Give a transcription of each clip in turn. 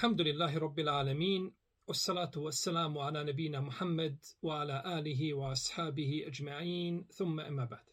Alhamdulillahi Rabbil Alamin, wassalatu wassalamu ala nebina Muhammed wa ala alihi wa ashabihi ajma'in, thumma ima ba'd.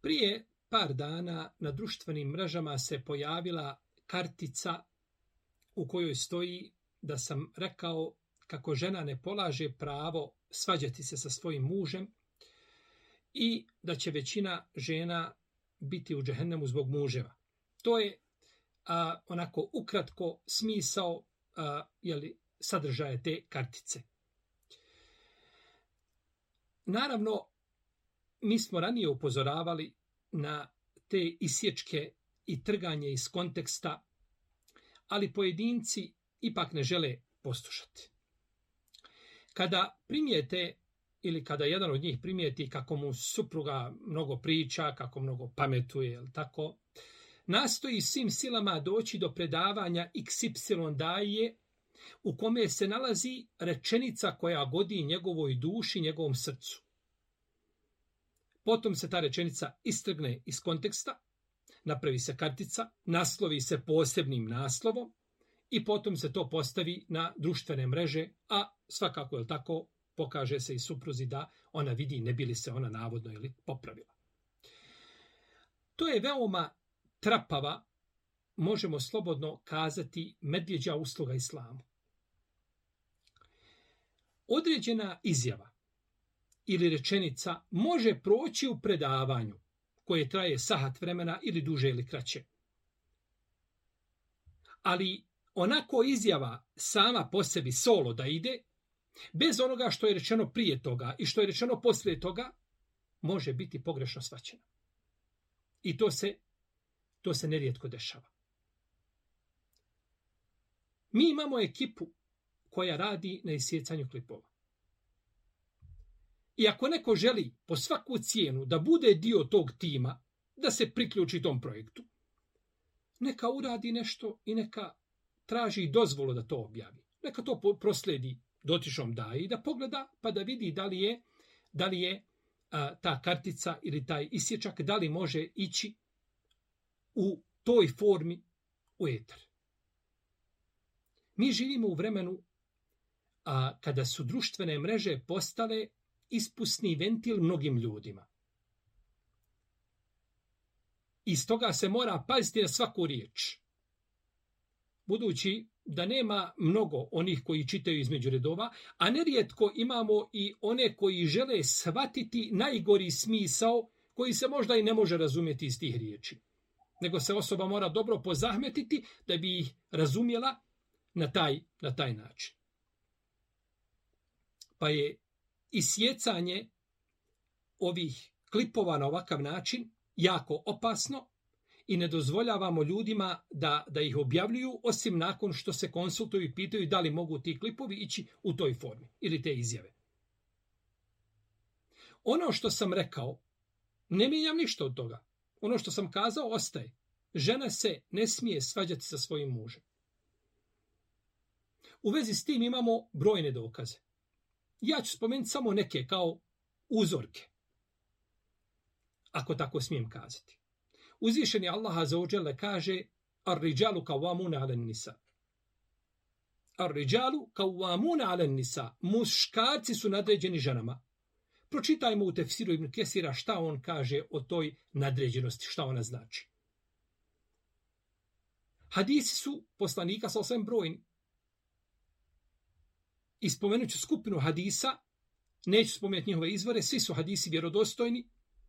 Prije par dana na društvenim mrežama se pojavila kartica u kojoj stoji da sam rekao kako žena ne polaže pravo svađati se sa svojim mužem i da će većina žena biti u džehennemu zbog muževa. To je a, onako ukratko smisao a, jeli, sadržaje te kartice. Naravno, mi smo ranije upozoravali na te isječke i trganje iz konteksta, ali pojedinci ipak ne žele poslušati. Kada primijete ili kada jedan od njih primijeti kako mu supruga mnogo priča, kako mnogo pametuje, ili tako, nastoji svim silama doći do predavanja XY daje u kome se nalazi rečenica koja godi njegovoj duši, njegovom srcu. Potom se ta rečenica istrgne iz konteksta, napravi se kartica, naslovi se posebnim naslovom i potom se to postavi na društvene mreže, a svakako je tako pokaže se i supruzi da ona vidi ne bili se ona navodno ili popravila. To je veoma trapava, možemo slobodno kazati, medvjeđa usluga islamu. Određena izjava ili rečenica može proći u predavanju koje traje sahat vremena ili duže ili kraće. Ali onako izjava sama po sebi solo da ide, bez onoga što je rečeno prije toga i što je rečeno poslije toga, može biti pogrešno svaćena. I to se To se nerijetko dešava. Mi imamo ekipu koja radi na isjecanju klipova. I ako neko želi po svaku cijenu da bude dio tog tima, da se priključi tom projektu, neka uradi nešto i neka traži dozvolu da to objavi. Neka to prosledi dotičnom daji da pogleda pa da vidi da li je, da li je a, ta kartica ili taj isječak, da li može ići u toj formi u etar. Mi živimo u vremenu a kada su društvene mreže postale ispusni ventil mnogim ljudima. Iz toga se mora paziti na svaku riječ. Budući da nema mnogo onih koji čitaju između redova, a nerijetko imamo i one koji žele shvatiti najgori smisao koji se možda i ne može razumjeti iz tih riječi nego se osoba mora dobro pozahmetiti da bi ih razumjela na taj, na taj način. Pa je isjecanje ovih klipova na ovakav način jako opasno i ne dozvoljavamo ljudima da, da ih objavljuju osim nakon što se konsultuju i pitaju da li mogu ti klipovi ići u toj formi ili te izjave. Ono što sam rekao, ne mijenjam ništa od toga ono što sam kazao ostaje. Žena se ne smije svađati sa svojim mužem. U vezi s tim imamo brojne dokaze. Ja ću spomenuti samo neke kao uzorke. Ako tako smijem kazati. Uzvišeni Allah za ođele kaže Ar-riđalu kawamuna ala nisa. Ar-riđalu kawamuna ala nisa. Muškarci su nadređeni ženama. Pročitajmo u tefsiru Ibn Kesira šta on kaže o toj nadređenosti, šta ona znači. Hadisi su poslanika sa osam brojni. I spomenut ću skupinu hadisa, neću spomenuti njihove izvore, svi su hadisi vjerodostojni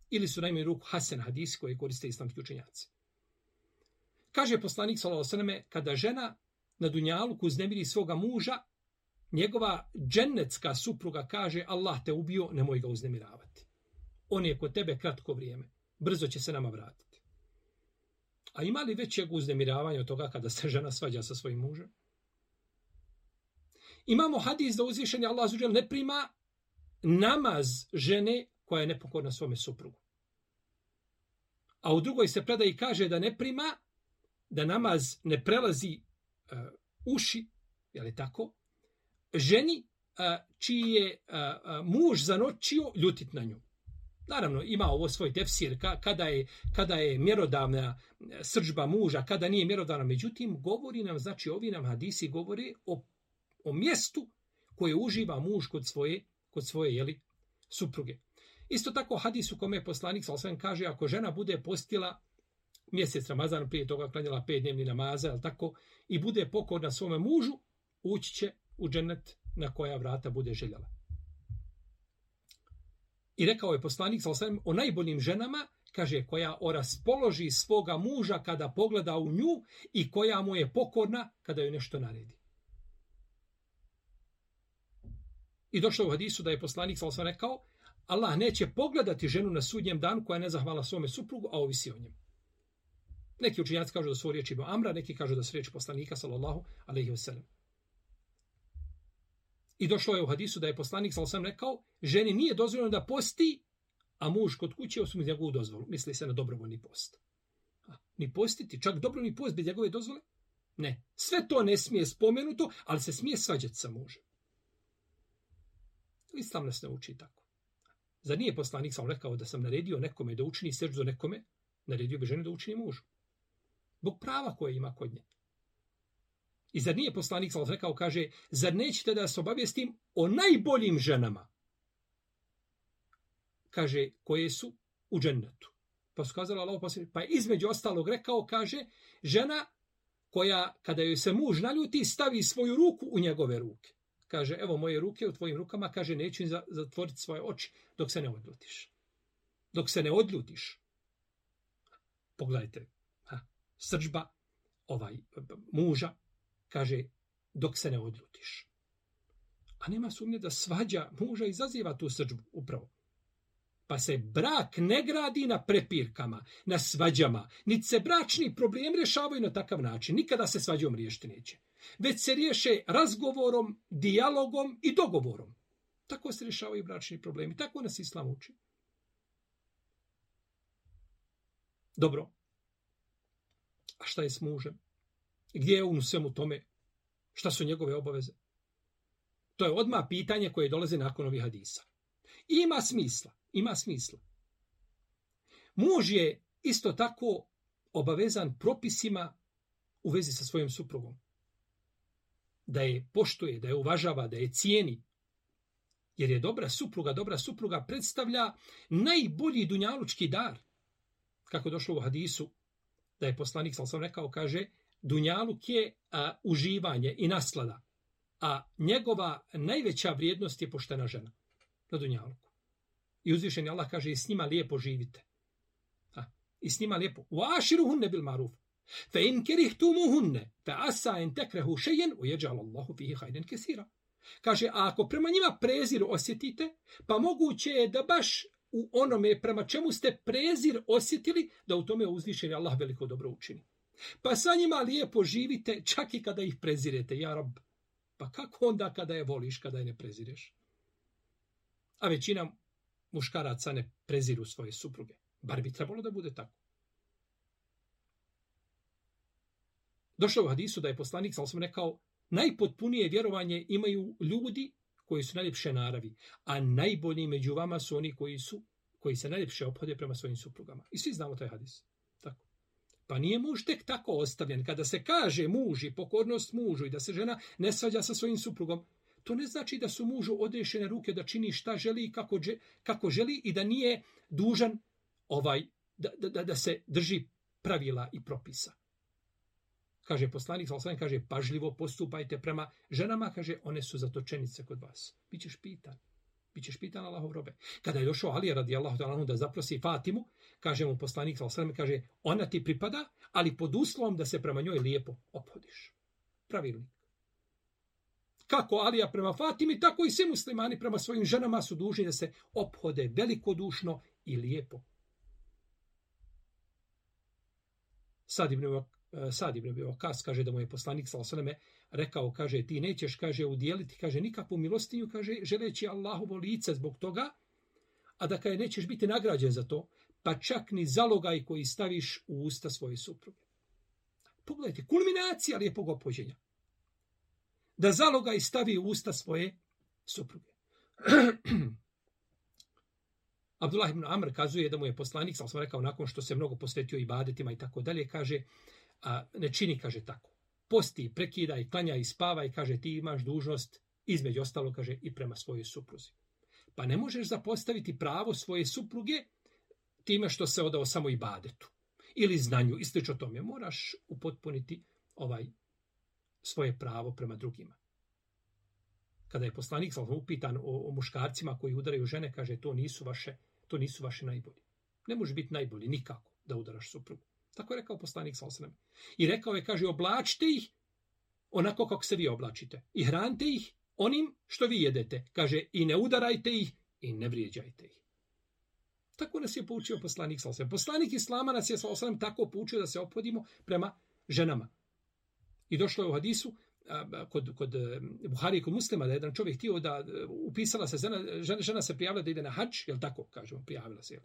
ili su najmanju ruku Hasan hadisi koje koriste islamski učenjaci. Kaže poslanik sa osvijem, kada žena na dunjalu uznemiri svoga muža, njegova džennetska supruga kaže Allah te ubio, nemoj ga uznemiravati. On je kod tebe kratko vrijeme. Brzo će se nama vratiti. A ima li većeg uznemiravanja od toga kada se žena svađa sa svojim mužem? Imamo hadis da uzvišeni Allah zuđel ne prima namaz žene koja je nepokorna svome suprugu. A u drugoj se preda i kaže da ne prima da namaz ne prelazi uh, uši, je li tako, ženi a, čiji je a, a, muž zanočio ljutit na nju. Naravno, ima ovo svoj tefsir, kada je, kada je mjerodavna sržba srđba muža, kada nije mjerodavna. Međutim, govori nam, znači ovi nam hadisi govori o, o mjestu koje uživa muž kod svoje, kod svoje jeli, supruge. Isto tako hadis u kome je poslanik sa kaže ako žena bude postila mjesec Ramazan prije toga klanjala pet dnevni namaza, al tako, i bude pokorna svome mužu, ući će u džennet na koja vrata bude željela. I rekao je poslanik sa o najboljim ženama, kaže, koja oraspoloži svoga muža kada pogleda u nju i koja mu je pokorna kada joj nešto naredi. I došlo u hadisu da je poslanik sallallahu rekao, Allah neće pogledati ženu na sudnjem danu koja je nezahvala svome suprugu, a ovisi o njemu. Neki učinjaci kažu da su riječi Ibn Amra, neki kažu da su riječi poslanika, sallallahu alaihi wasallam. I došlo je u hadisu da je poslanik, sallallahu alaihi rekao, ženi nije dozvoljeno da posti, a muž kod kuće osim njegovu dozvolu. Misli se na dobrovoljni post. A, ni postiti, čak dobrovoljni post bez njegove dozvole? Ne. Sve to ne smije spomenuto, ali se smije svađati sa mužem. Islam nas ne uči tako. Zar nije poslanik sam rekao da sam naredio nekome da učini seždu nekome, naredio bi ženu da učini mužu. Bog prava koje ima kod nje. I zar nije poslanik sallallahu rekao, kaže, zar nećete da se obavijestim o najboljim ženama? Kaže, koje su u džennetu. Pa su kazali Allah pa je između ostalog rekao, kaže, žena koja, kada joj se muž naljuti, stavi svoju ruku u njegove ruke kaže, evo moje ruke u tvojim rukama, kaže, neću zatvoriti svoje oči dok se ne odljutiš. Dok se ne odljutiš. Pogledajte, ha, srđba ovaj, muža, kaže, dok se ne odljutiš. A nema sumnje da svađa muža izaziva tu srđbu upravo. Pa se brak ne gradi na prepirkama, na svađama. Niti se bračni problem rješavaju na takav način. Nikada se svađom riješiti neće već se riješe razgovorom, dijalogom i dogovorom. Tako se rješavaju bračni problemi. Tako nas Islam uči. Dobro. A šta je s mužem? Gdje je on u svemu tome? Šta su njegove obaveze? To je odma pitanje koje dolaze nakon ovih hadisa. Ima smisla. Ima smisla. Muž je isto tako obavezan propisima u vezi sa svojim suprugom da je poštuje, da je uvažava, da je cijeni. Jer je dobra supruga, dobra supruga predstavlja najbolji dunjalučki dar. Kako došlo u hadisu, da je poslanik, sam sam rekao, kaže, dunjaluk je a, uživanje i naslada, a njegova najveća vrijednost je poštena žena na dunjaluku. I uzvišen Allah kaže, i s njima lijepo živite. A, I s njima lijepo. U aširu bil maruf. Fe in kerihtumuhunne, fe asa en tekrehu šejen, ujeđal Allahu fihi hajden kesira. Kaže, a ako prema njima prezir osjetite, pa moguće je da baš u onome prema čemu ste prezir osjetili, da u tome uzvišeni Allah veliko dobro učini. Pa sa njima lijepo živite, čak i kada ih prezirete, ja rab. Pa kako onda kada je voliš, kada je ne prezireš? A većina muškaraca ne preziru svoje supruge. Bar bi trebalo da bude tako. Došlo u hadisu da je poslanik, sam rekao, najpotpunije vjerovanje imaju ljudi koji su najljepše naravi, a najbolji među vama su oni koji su koji se najljepše ophode prema svojim suprugama. I svi znamo taj hadis. Pa nije muž tek tako ostavljen. Kada se kaže muž i pokornost mužu i da se žena ne svađa sa svojim suprugom, to ne znači da su mužu odrešene ruke da čini šta želi i kako, kako želi i da nije dužan ovaj da, da, da se drži pravila i propisa kaže poslanik, sallallahu kaže, pažljivo postupajte prema ženama, kaže, one su zatočenice kod vas. Bićeš pitan. Bićeš pitan Allahov robe. Kada je došao Ali radijallahu ta'ala da zaprosi Fatimu, kaže mu poslanik, sallallahu kaže, ona ti pripada, ali pod uslovom da se prema njoj lijepo ophodiš. Pravilnik. Kako Alija prema Fatimi, tako i svi muslimani prema svojim ženama su dužni da se ophode velikodušno i lijepo. Sad ibn Eh, Sad ibn Abi Wakas kaže da mu je poslanik sallallahu rekao kaže ti nećeš kaže udjeliti kaže nikakvu milostinju kaže želeći Allahovo lice zbog toga a da kaže nećeš biti nagrađen za to pa čak ni zalogaj koji staviš u usta svoje supruge. Pogledajte, kulminacija lijepog opođenja. Da zalogaj stavi u usta svoje supruge. Abdullah ibn Amr kazuje da mu je poslanik, sam sam rekao, nakon što se mnogo posvetio i badetima i tako dalje, kaže, a, ne čini, kaže tako. Posti, prekida i klanja i spava i kaže, ti imaš dužnost, između ostalo, kaže, i prema svojoj supruzi. Pa ne možeš zapostaviti pravo svoje supruge time što se odao samo i badetu ili znanju i slično tome. Moraš upotpuniti ovaj svoje pravo prema drugima. Kada je poslanik sam upitan o, o muškarcima koji udaraju žene, kaže to nisu vaše, to nisu vaše najbolji. Ne može biti najbolji nikako da udaraš suprugu. Tako je rekao poslanik sallallahu I rekao je kaže oblačite ih onako kako se vi oblačite i hranite ih onim što vi jedete. Kaže i ne udarajte ih i ne vrijeđajte ih. Tako nas je poučio poslanik sallallahu Poslanik islama nas je sallallahu tako poučio da se opodimo prema ženama. I došlo je u hadisu kod, kod e, Buhari i kod muslima da jedan čovjek htio da e, upisala se žena, žena, se prijavila da ide na hač, jel tako, kažemo, prijavila se. Jel?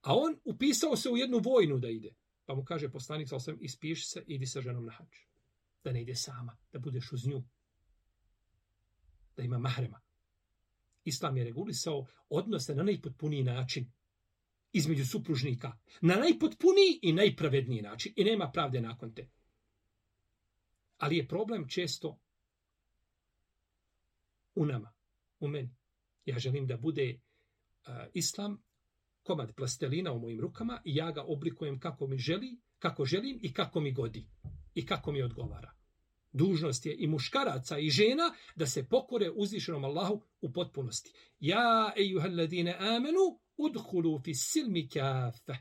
A on upisao se u jednu vojnu da ide. Pa mu kaže poslanik, sam, ispiši se, idi sa ženom na hađ. Da ne ide sama, da budeš uz nju. Da ima mahrema. Islam je regulisao odnose na najpotpuniji način između supružnika. Na najpotpuniji i najpravedniji način. I nema pravde nakon te. Ali je problem često u nama, u meni. Ja želim da bude uh, islam komad plastelina u mojim rukama i ja ga oblikujem kako mi želi, kako želim i kako mi godi i kako mi odgovara. Dužnost je i muškaraca i žena da se pokore uzvišenom Allahu u potpunosti. Ja, ejuhalladine amenu, udhulu fi silmi kafe.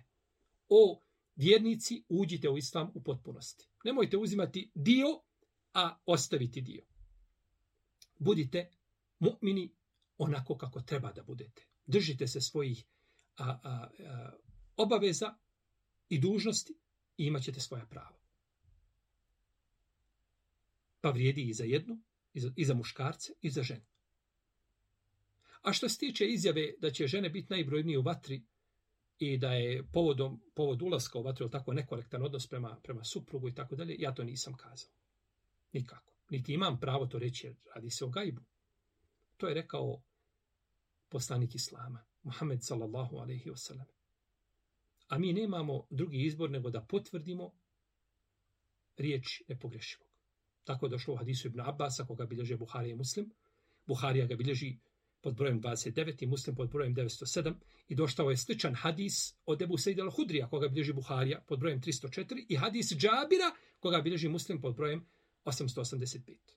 O vjernici, uđite u islam u potpunosti. Nemojte uzimati dio a ostaviti dio. Budite mu'mini onako kako treba da budete. Držite se svojih a, a, a, obaveza i dužnosti i imat ćete svoja prava. Pa vrijedi i za jednu, i za, i za muškarce, i za žene. A što se tiče izjave da će žene biti najbrojnije u vatri i da je povodom, povod ulaska u vatru tako nekorektan odnos prema, prema suprugu i tako dalje, ja to nisam kazao. Nikako. Niti imam pravo to reći, jer radi se o gajbu. To je rekao poslanik Islama, Muhammed sallallahu alaihi wasallam. A mi nemamo drugi izbor nego da potvrdimo riječ nepogrešivog. Tako je došlo u hadisu Ibn Abbasa, koga bilježe Buharija i Muslim. Buharija ga bilježi pod brojem 29 i Muslim pod brojem 907 i doštao je sličan hadis od Ebu Sejid al-Hudrija, koga bilježi Buharija pod brojem 304 i hadis Džabira, koga bilježi Muslim pod brojem 885.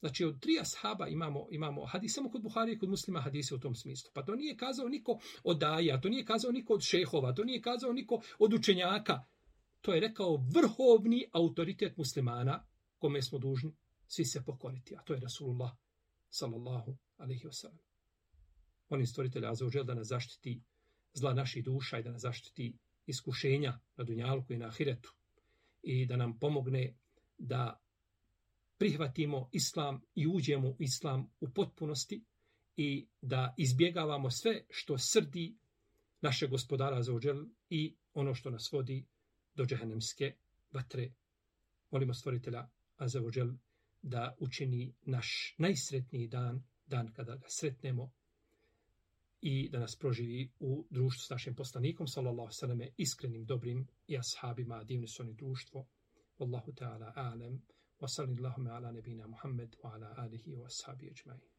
Znači, od tri ashaba imamo, imamo hadis, samo kod Buharije, kod muslima hadise u tom smislu. Pa to nije kazao niko od daja, to nije kazao niko od šehova, to nije kazao niko od učenjaka. To je rekao vrhovni autoritet muslimana, kome smo dužni svi se pokoriti. A to je Rasulullah, sallallahu alaihi wasallam. On je stvoritelj Azzawajal da nas zaštiti zla naših duša i da nas zaštiti iskušenja na Dunjalku i na Ahiretu. I da nam pomogne da prihvatimo islam i uđemo u islam u potpunosti i da izbjegavamo sve što srdi naše gospodara za ođel i ono što nas vodi do džehennemske vatre. Molimo stvoritelja za ođel da učini naš najsretniji dan, dan kada ga sretnemo i da nas proživi u društvu s našim poslanikom, sallallahu sallame, iskrenim, dobrim i ashabima, divni su oni društvo. Wallahu ta'ala alem. وصل اللهم على نبينا محمد وعلى آله وأصحابه أجمعين.